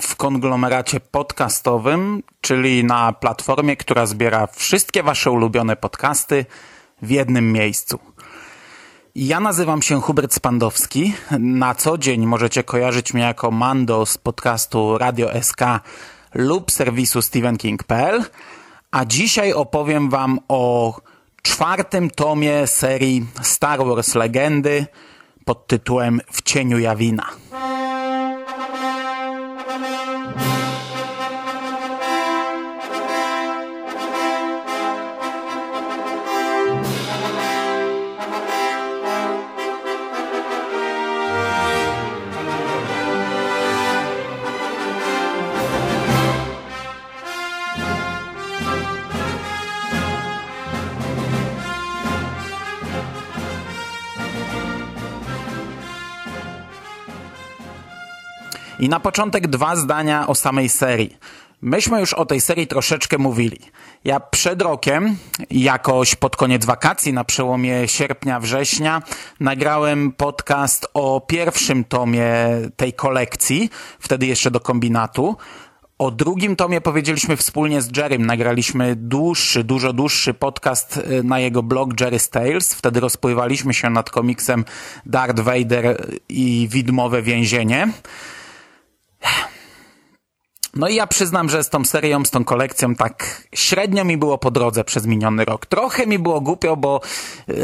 W konglomeracie podcastowym, czyli na platformie, która zbiera wszystkie Wasze ulubione podcasty w jednym miejscu. Ja nazywam się Hubert Spandowski. Na co dzień możecie kojarzyć mnie jako Mando z podcastu Radio SK lub serwisu StephenKing.pl, a dzisiaj opowiem Wam o czwartym tomie serii Star Wars Legendy pod tytułem W cieniu Jawina. I na początek dwa zdania o samej serii. Myśmy już o tej serii troszeczkę mówili. Ja przed rokiem, jakoś pod koniec wakacji, na przełomie sierpnia-września, nagrałem podcast o pierwszym tomie tej kolekcji, wtedy jeszcze do kombinatu. O drugim tomie powiedzieliśmy wspólnie z Jerrym. Nagraliśmy dłuższy, dużo dłuższy podcast y, na jego blog Jerry's Tales. Wtedy rozpływaliśmy się nad komiksem Darth Vader i Widmowe Więzienie. No i ja przyznam, że z tą serią, z tą kolekcją tak średnio mi było po drodze przez miniony rok. Trochę mi było głupio, bo yy,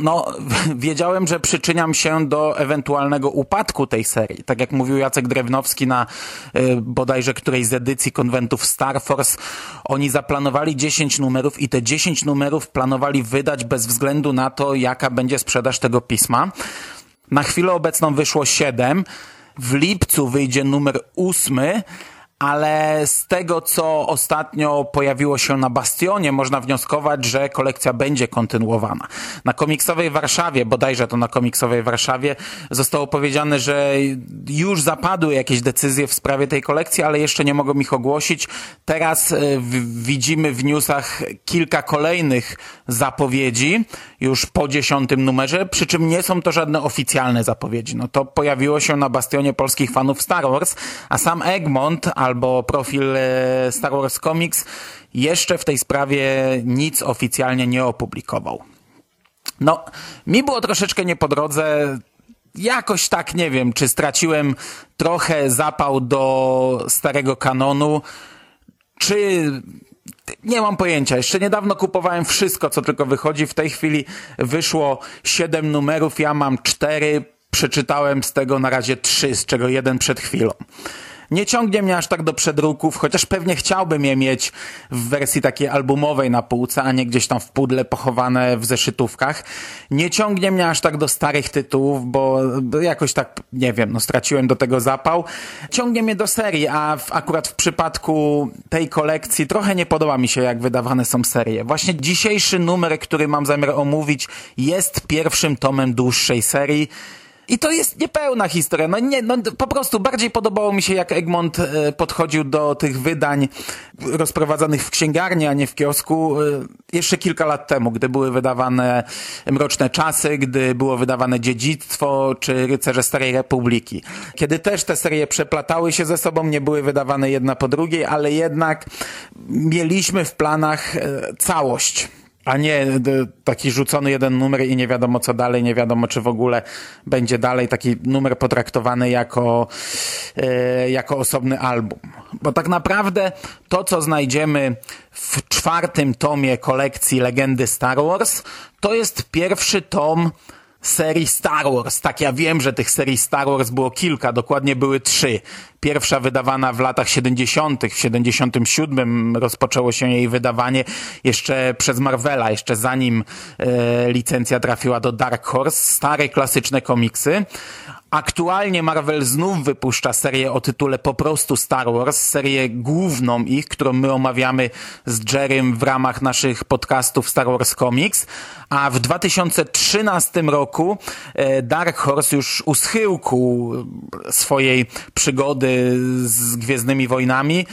no, wiedziałem, że przyczyniam się do ewentualnego upadku tej serii. Tak jak mówił Jacek Drewnowski na yy, bodajże którejś z edycji konwentów Star Force, oni zaplanowali 10 numerów i te 10 numerów planowali wydać bez względu na to, jaka będzie sprzedaż tego pisma. Na chwilę obecną wyszło 7. W lipcu wyjdzie numer ósmy, ale z tego, co ostatnio pojawiło się na Bastionie, można wnioskować, że kolekcja będzie kontynuowana. Na komiksowej Warszawie, bodajże to na komiksowej Warszawie, zostało powiedziane, że już zapadły jakieś decyzje w sprawie tej kolekcji, ale jeszcze nie mogą ich ogłosić. Teraz w, widzimy w newsach kilka kolejnych zapowiedzi, już po dziesiątym numerze, przy czym nie są to żadne oficjalne zapowiedzi. No to pojawiło się na Bastionie polskich fanów Star Wars, a sam Egmont, albo profil e, Star Wars Comics jeszcze w tej sprawie nic oficjalnie nie opublikował. No, mi było troszeczkę nie po drodze. Jakoś tak nie wiem, czy straciłem trochę zapał do starego kanonu, czy nie mam pojęcia. Jeszcze niedawno kupowałem wszystko, co tylko wychodzi. W tej chwili wyszło 7 numerów, ja mam 4. Przeczytałem z tego na razie 3, z czego jeden przed chwilą. Nie ciągnie mnie aż tak do przedruków, chociaż pewnie chciałbym je mieć w wersji takiej albumowej na półce, a nie gdzieś tam w pudle pochowane w zeszytówkach. Nie ciągnie mnie aż tak do starych tytułów, bo jakoś tak, nie wiem, no straciłem do tego zapał. Ciągnie mnie do serii, a w, akurat w przypadku tej kolekcji trochę nie podoba mi się, jak wydawane są serie. Właśnie dzisiejszy numer, który mam zamiar omówić, jest pierwszym tomem dłuższej serii. I to jest niepełna historia. No nie, no po prostu bardziej podobało mi się, jak Egmont e, podchodził do tych wydań rozprowadzanych w księgarni, a nie w kiosku e, jeszcze kilka lat temu, gdy były wydawane Mroczne Czasy, gdy było wydawane Dziedzictwo czy Rycerze Starej Republiki. Kiedy też te serie przeplatały się ze sobą, nie były wydawane jedna po drugiej, ale jednak mieliśmy w planach e, całość a nie taki rzucony jeden numer i nie wiadomo co dalej, nie wiadomo czy w ogóle będzie dalej taki numer potraktowany jako, e, jako osobny album. Bo tak naprawdę to, co znajdziemy w czwartym tomie kolekcji Legendy Star Wars, to jest pierwszy tom serii Star Wars. Tak, ja wiem, że tych serii Star Wars było kilka, dokładnie były trzy. Pierwsza wydawana w latach 70., w 77 rozpoczęło się jej wydawanie jeszcze przez Marvela, jeszcze zanim e, licencja trafiła do Dark Horse. Stare, klasyczne komiksy. Aktualnie Marvel znów wypuszcza serię o tytule po prostu Star Wars, serię główną ich, którą my omawiamy z Jerrym w ramach naszych podcastów Star Wars Comics, a w 2013 roku e, Dark Horse już u schyłku swojej przygody z Gwiezdnymi Wojnami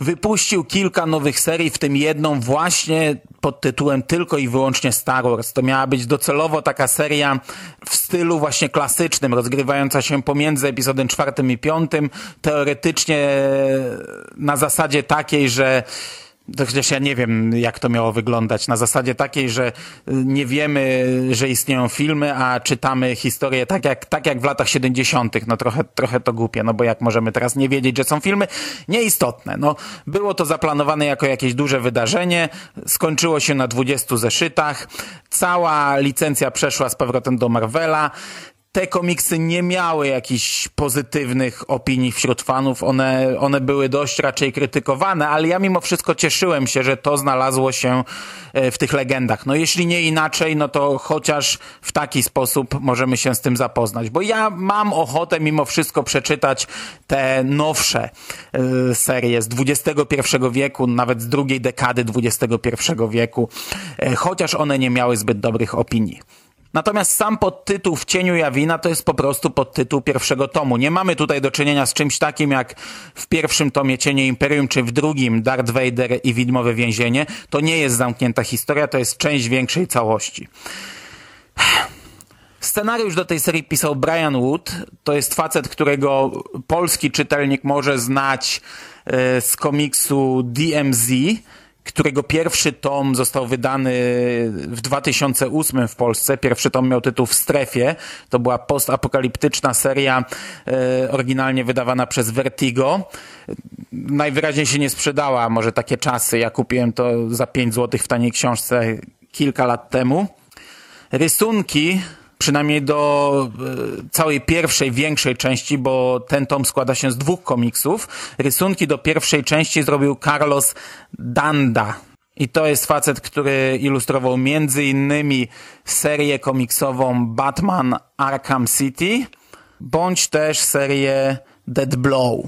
wypuścił kilka nowych serii, w tym jedną właśnie pod tytułem tylko i wyłącznie Star Wars. To miała być docelowo taka seria w stylu właśnie klasycznym, rozgrywająca się pomiędzy epizodem czwartym i piątym, teoretycznie na zasadzie takiej, że to chociaż ja nie wiem, jak to miało wyglądać. Na zasadzie takiej, że nie wiemy, że istnieją filmy, a czytamy historię tak jak, tak jak w latach 70. No trochę, trochę to głupie, no bo jak możemy teraz nie wiedzieć, że są filmy? Nieistotne. No, było to zaplanowane jako jakieś duże wydarzenie. Skończyło się na 20 zeszytach. Cała licencja przeszła z powrotem do Marvela te komiksy nie miały jakichś pozytywnych opinii wśród fanów, one, one były dość raczej krytykowane, ale ja mimo wszystko cieszyłem się, że to znalazło się e, w tych legendach. No jeśli nie inaczej, no to chociaż w taki sposób możemy się z tym zapoznać, bo ja mam ochotę mimo wszystko przeczytać te nowsze e, serie z XXI wieku, nawet z drugiej dekady XXI wieku, e, chociaż one nie miały zbyt dobrych opinii. Natomiast sam podtytuł W cieniu Jawina to jest po prostu podtytuł pierwszego tomu. Nie mamy tutaj do czynienia z czymś takim jak w pierwszym tomie Cienie Imperium, czy w drugim Darth Vader i Widmowe Więzienie. To nie jest zamknięta historia, to jest część większej całości. Scenariusz do tej serii pisał Brian Wood. To jest facet, którego polski czytelnik może znać e, z komiksu DMZ którego pierwszy tom został wydany w 2008 w Polsce. Pierwszy tom miał tytuł W strefie. To była postapokaliptyczna seria e, oryginalnie wydawana przez Vertigo. Najwyraźniej się nie sprzedała, może takie czasy. Ja kupiłem to za 5 zł w taniej książce kilka lat temu. Rysunki przynajmniej do e, całej pierwszej, większej części, bo ten tom składa się z dwóch komiksów. Rysunki do pierwszej części zrobił Carlos Danda. I to jest facet, który ilustrował między innymi serię komiksową Batman Arkham City, bądź też serię Dead Blow.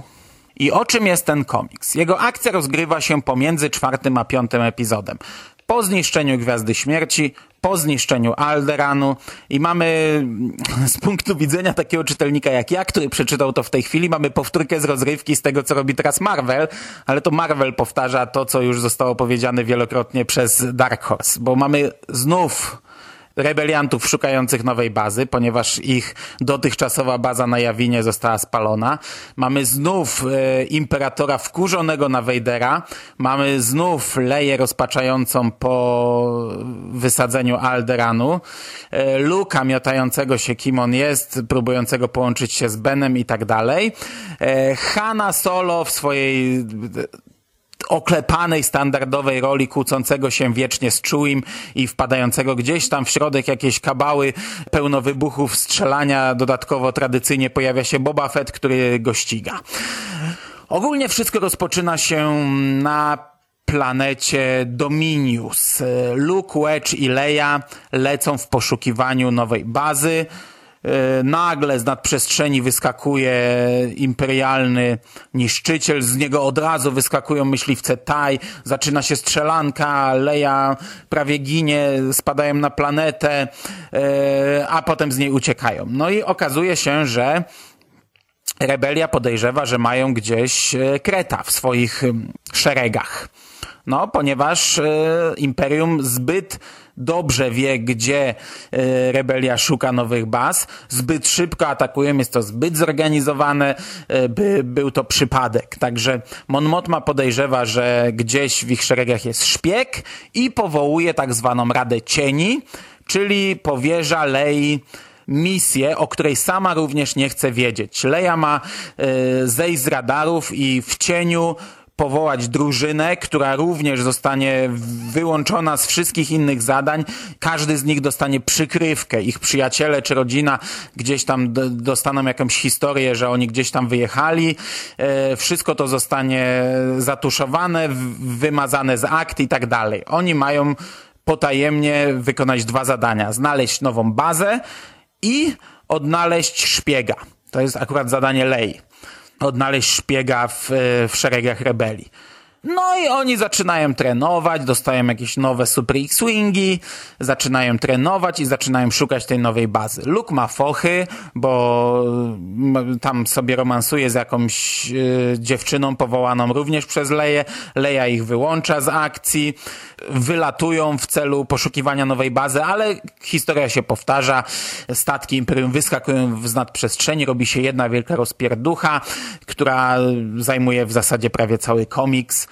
I o czym jest ten komiks? Jego akcja rozgrywa się pomiędzy czwartym a piątym epizodem. Po zniszczeniu Gwiazdy Śmierci, po zniszczeniu Alderanu i mamy z punktu widzenia takiego czytelnika jak ja, który przeczytał to w tej chwili, mamy powtórkę z rozrywki z tego, co robi teraz Marvel, ale to Marvel powtarza to, co już zostało powiedziane wielokrotnie przez Dark Horse, bo mamy znów rebeliantów szukających nowej bazy, ponieważ ich dotychczasowa baza na Jawinie została spalona. Mamy znów e, imperatora wkurzonego na Wejdera. Mamy znów Leję rozpaczającą po wysadzeniu Alderanu. E, Luka miotającego się kim on jest, próbującego połączyć się z Benem i tak dalej. E, Hanna Solo w swojej oklepanej, standardowej roli kłócącego się wiecznie z czułym i wpadającego gdzieś tam w środek jakiejś kabały pełno wybuchów, strzelania. Dodatkowo tradycyjnie pojawia się Boba Fett, który go ściga. Ogólnie wszystko rozpoczyna się na planecie Dominius. Luke, Wedge i Leia lecą w poszukiwaniu nowej bazy. Nagle z nadprzestrzeni wyskakuje imperialny niszczyciel, z niego od razu wyskakują myśliwce Tai, zaczyna się strzelanka, Leia prawie ginie, spadają na planetę, e, a potem z niej uciekają. No i okazuje się, że rebelia podejrzewa, że mają gdzieś e, Kreta w swoich mm, szeregach. No, ponieważ e, Imperium zbyt dobrze wie, gdzie e, rebelia szuka nowych baz, zbyt szybko atakują, jest to zbyt zorganizowane, e, by był to przypadek. Także Mon Mothma podejrzewa, że gdzieś w ich szeregach jest szpieg i powołuje tak zwaną Radę Cieni, czyli powierza Lei misję, o której sama również nie chce wiedzieć. Leia ma e, zejść z radarów i w cieniu powołać drużynę, która również zostanie wyłączona z wszystkich innych zadań. Każdy z nich dostanie przykrywkę. Ich przyjaciele czy rodzina gdzieś tam dostaną jakąś historię, że oni gdzieś tam wyjechali. E, wszystko to zostanie zatuszowane, wymazane z akt i tak dalej. Oni mają potajemnie wykonać dwa zadania. Znaleźć nową bazę i odnaleźć szpiega. To jest akurat zadanie Lei. Odnaleźć szpiega w, w szeregach rebelii. No i oni zaczynają trenować, dostają jakieś nowe Super X-Wingi, zaczynają trenować i zaczynają szukać tej nowej bazy. Luke ma fochy, bo tam sobie romansuje z jakąś y, dziewczyną powołaną również przez Leję. Leja ich wyłącza z akcji, wylatują w celu poszukiwania nowej bazy, ale historia się powtarza. Statki Imperium wyskakują z nadprzestrzeni, robi się jedna wielka rozpierducha, która zajmuje w zasadzie prawie cały komiks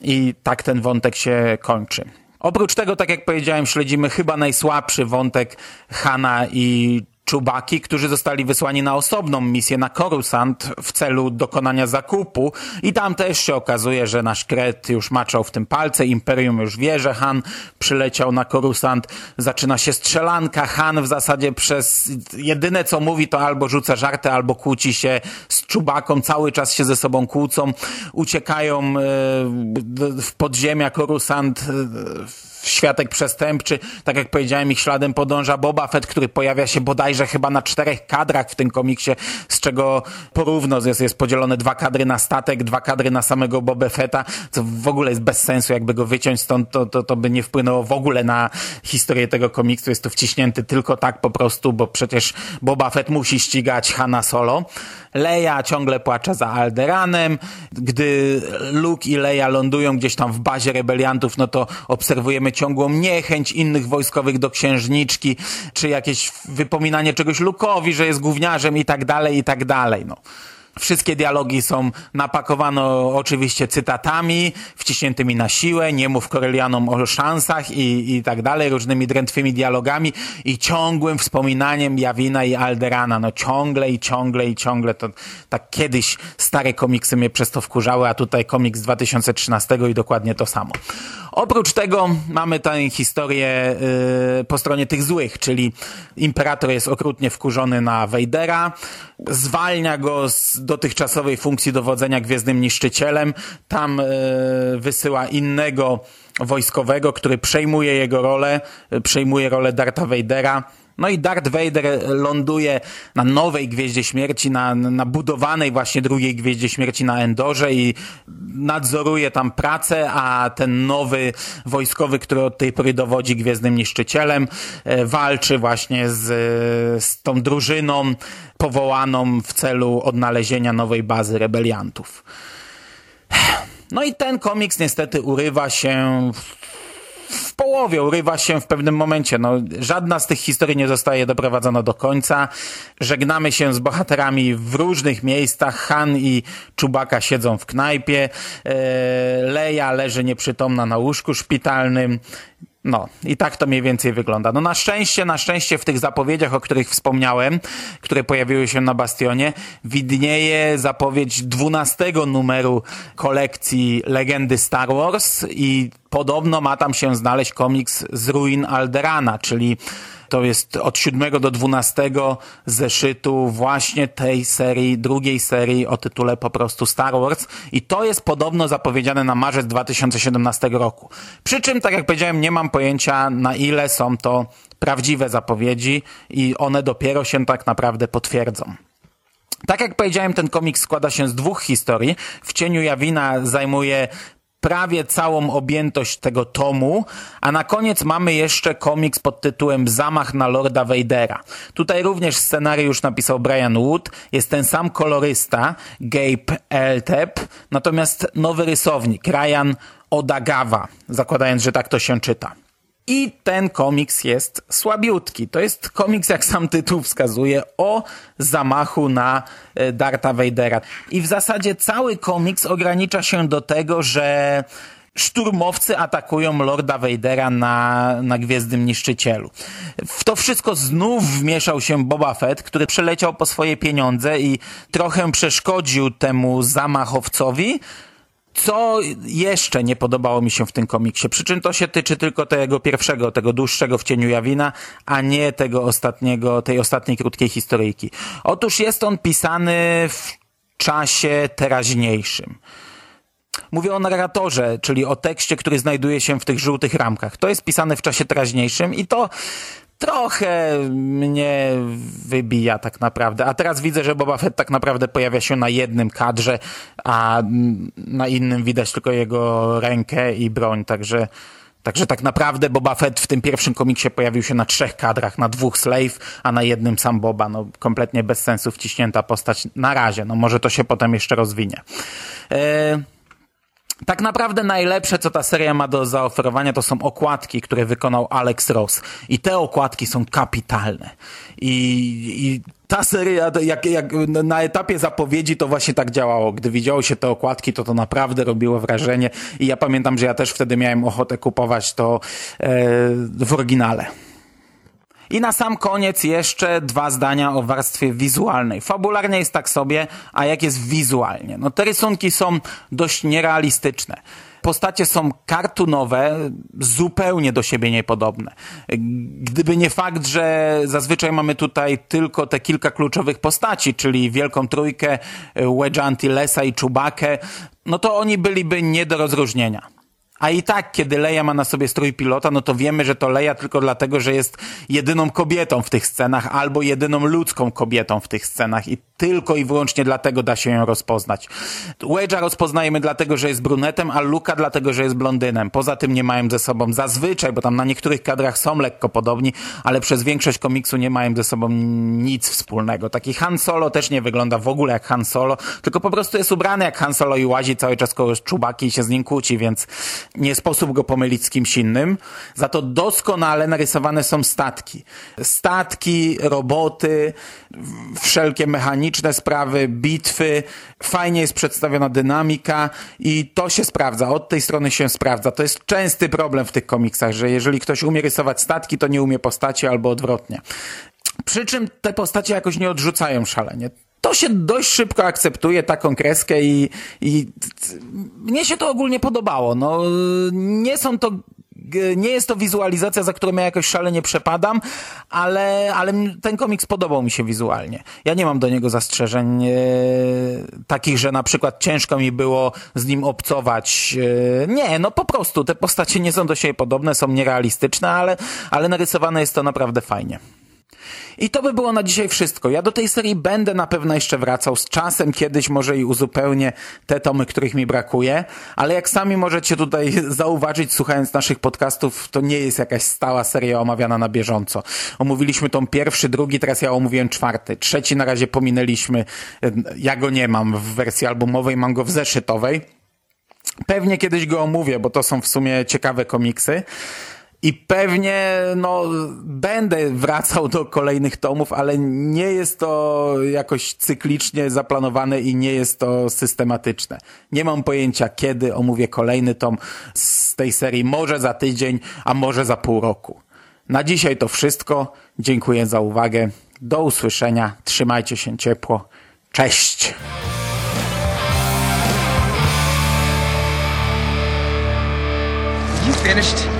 i tak ten wątek się kończy. Oprócz tego, tak jak powiedziałem, śledzimy chyba najsłabszy wątek Hana i Czubaki, którzy zostali wysłani na osobną misję na Korusant w celu dokonania zakupu. I tam też się okazuje, że nasz Kret już maczał w tym palce, Imperium już wie, że Han przyleciał na Korusant, zaczyna się strzelanka, Han w zasadzie przez jedyne co mówi to albo rzuca żarty, albo kłóci się z Czubaką, cały czas się ze sobą kłócą, uciekają e, w podziemia Korusant e, światek przestępczy. Tak jak powiedziałem, ich śladem podąża Boba Fett, który pojawia się bodajże chyba na czterech kadrach w tym komiksie, z czego porówno jest, jest podzielone dwa kadry na statek, dwa kadry na samego Boba Fetta, co w ogóle jest bez sensu, jakby go wyciąć stąd, to, to, to by nie wpłynęło w ogóle na historię tego komiksu. Jest to wciśnięty tylko tak po prostu, bo przecież Boba Fett musi ścigać Hanna Solo. Leia ciągle płacze za Alderanem. Gdy Luke i Leia lądują gdzieś tam w bazie rebeliantów, no to obserwujemy ciągłą niechęć innych wojskowych do księżniczki, czy jakieś wypominanie czegoś Luke'owi, że jest gówniarzem i tak dalej, i tak dalej. No. Wszystkie dialogi są napakowane oczywiście cytatami, wciśniętymi na siłę, nie mów Korelianom o szansach i, i tak dalej, różnymi drętwymi dialogami i ciągłym wspominaniem Jawina i Alderana. No ciągle i ciągle i ciągle. To tak kiedyś stare komiksy mnie przez to wkurzały, a tutaj komiks 2013 i dokładnie to samo. Oprócz tego mamy tę historię yy, po stronie tych złych, czyli imperator jest okrutnie wkurzony na Vadera, zwalnia go z dotychczasowej funkcji dowodzenia Gwiezdnym Niszczycielem, tam yy, wysyła innego wojskowego, który przejmuje jego rolę, przejmuje rolę Dartha Vadera, no i Darth Vader ląduje na nowej Gwieździe Śmierci, na, na budowanej właśnie drugiej Gwieździe Śmierci na Endorze i nadzoruje tam pracę, a ten nowy wojskowy, który od tej pory dowodzi Gwiezdnym Niszczycielem, e, walczy właśnie z, z tą drużyną powołaną w celu odnalezienia nowej bazy rebeliantów. No i ten komiks niestety urywa się połowie, urywa się w pewnym momencie. No, żadna z tych historii nie zostaje doprowadzona do końca. Żegnamy się z bohaterami w różnych miejscach. Han i Czubaka siedzą w knajpie. E, Leja leży nieprzytomna na łóżku szpitalnym. No, i tak to mniej więcej wygląda. No na szczęście, na szczęście w tych zapowiedziach, o których wspomniałem, które pojawiły się na Bastionie, widnieje zapowiedź dwunastego numeru kolekcji Legendy Star Wars i podobno ma tam się znaleźć komiks z ruin Alderana, czyli to jest od 7 do 12 zeszytu właśnie tej serii, drugiej serii o tytule po prostu Star Wars i to jest podobno zapowiedziane na marzec 2017 roku. Przy czym, tak jak powiedziałem, nie mam pojęcia na ile są to prawdziwe zapowiedzi i one dopiero się tak naprawdę potwierdzą. Tak jak powiedziałem, ten komiks składa się z dwóch historii. W cieniu Jawina zajmuje prawie całą objętość tego tomu, a na koniec mamy jeszcze komiks pod tytułem Zamach na Lorda Vadera. Tutaj również scenariusz napisał Brian Wood, jest ten sam kolorysta, Gabe Eltep, natomiast nowy rysownik, Ryan Odagawa, zakładając, że tak to się czyta. I ten komiks jest słabiutki. To jest komiks, jak sam tytuł wskazuje, o zamachu na e, Darta Vadera. I w zasadzie cały komiks ogranicza się do tego, że szturmowcy atakują Lorda Vadera na, na Gwiezdnym Niszczycielu. W to wszystko znów wmieszał się Boba Fett, który przeleciał po swoje pieniądze i trochę przeszkodził temu zamachowcowi, co jeszcze nie podobało mi się w tym komiksie? Przy czym to się tyczy tylko tego pierwszego, tego dłuższego w cieniu Jawina, a nie tego ostatniego, tej ostatniej krótkiej historyjki. Otóż jest on pisany w czasie teraźniejszym. Mówię o narratorze, czyli o tekście, który znajduje się w tych żółtych ramkach. To jest pisane w czasie teraźniejszym i to trochę mnie wybija tak naprawdę. A teraz widzę, że Boba Fett tak naprawdę pojawia się na jednym kadrze, a na innym widać tylko jego rękę i broń, także Także tak naprawdę Boba Fett w tym pierwszym komiksie pojawił się na trzech kadrach, na dwóch Slave, a na jednym sam Boba. No, kompletnie bez sensu wciśnięta postać na razie. No może to się potem jeszcze rozwinie. Eee... Tak naprawdę najlepsze, co ta seria ma do zaoferowania, to są okładki, które wykonał Alex Ross. I te okładki są kapitalne. I, i ta seria, jak, jak na etapie zapowiedzi, to właśnie tak działało. Gdy widziało się te okładki, to to naprawdę robiło wrażenie. I ja pamiętam, że ja też wtedy miałem ochotę kupować to e, w oryginale. I na sam koniec jeszcze dwa zdania o warstwie wizualnej. Fabularnie jest tak sobie, a jak jest wizualnie? No te rysunki są dość nierealistyczne. Postacie są kartunowe, zupełnie do siebie niepodobne. Gdyby nie fakt, że zazwyczaj mamy tutaj tylko te kilka kluczowych postaci, czyli Wielką Trójkę, Wedge'a Antillesa i Czubakę, no to oni byliby nie do rozróżnienia. A i tak, kiedy Leia ma na sobie strój pilota, no to wiemy, że to Leia tylko dlatego, że jest jedyną kobietą w tych scenach albo jedyną ludzką kobietą w tych scenach. I tylko i wyłącznie dlatego da się ją rozpoznać. Wedge'a rozpoznajemy dlatego, że jest brunetem, a Luka dlatego, że jest blondynem. Poza tym nie mają ze sobą zazwyczaj, bo tam na niektórych kadrach są lekko podobni, ale przez większość komiksu nie mają ze sobą nic wspólnego. Taki Han Solo też nie wygląda w ogóle jak Han Solo, tylko po prostu jest ubrany jak Han Solo i łazi cały czas koło Czubaki i się z nim kłóci, więc nie sposób go pomylić z kimś innym. Za to doskonale narysowane są statki. Statki, roboty, wszelkie mechaniczne sprawy, bitwy. Fajnie jest przedstawiona dynamika i to się sprawdza. Od tej strony się sprawdza. To jest częsty problem w tych komiksach, że jeżeli ktoś umie rysować statki, to nie umie postaci albo odwrotnie. Przy czym te postacie jakoś nie odrzucają szalenie to się dość szybko akceptuje taką kreskę i, i mnie się to ogólnie podobało. No, nie są to nie jest to wizualizacja, za którą ja jakoś szalenie przepadam, ale, ale ten komiks podobał mi się wizualnie. Ja nie mam do niego zastrzeżeń e, takich, że na przykład ciężko mi było z nim obcować. E, nie, no po prostu te postacie nie są do siebie podobne, są nierealistyczne, ale, ale narysowane jest to naprawdę fajnie. I to by było na dzisiaj wszystko. Ja do tej serii będę na pewno jeszcze wracał z czasem, kiedyś może i uzupełnię te tomy, których mi brakuje, ale jak sami możecie tutaj zauważyć, słuchając naszych podcastów, to nie jest jakaś stała seria omawiana na bieżąco. Omówiliśmy tą pierwszy, drugi, teraz ja omówiłem czwarty. Trzeci na razie pominęliśmy. Ja go nie mam w wersji albumowej, mam go w zeszytowej. Pewnie kiedyś go omówię, bo to są w sumie ciekawe komiksy. I pewnie no, będę wracał do kolejnych tomów, ale nie jest to jakoś cyklicznie zaplanowane i nie jest to systematyczne. Nie mam pojęcia, kiedy omówię kolejny tom z tej serii. Może za tydzień, a może za pół roku. Na dzisiaj to wszystko. Dziękuję za uwagę. Do usłyszenia. Trzymajcie się ciepło. Cześć! finished?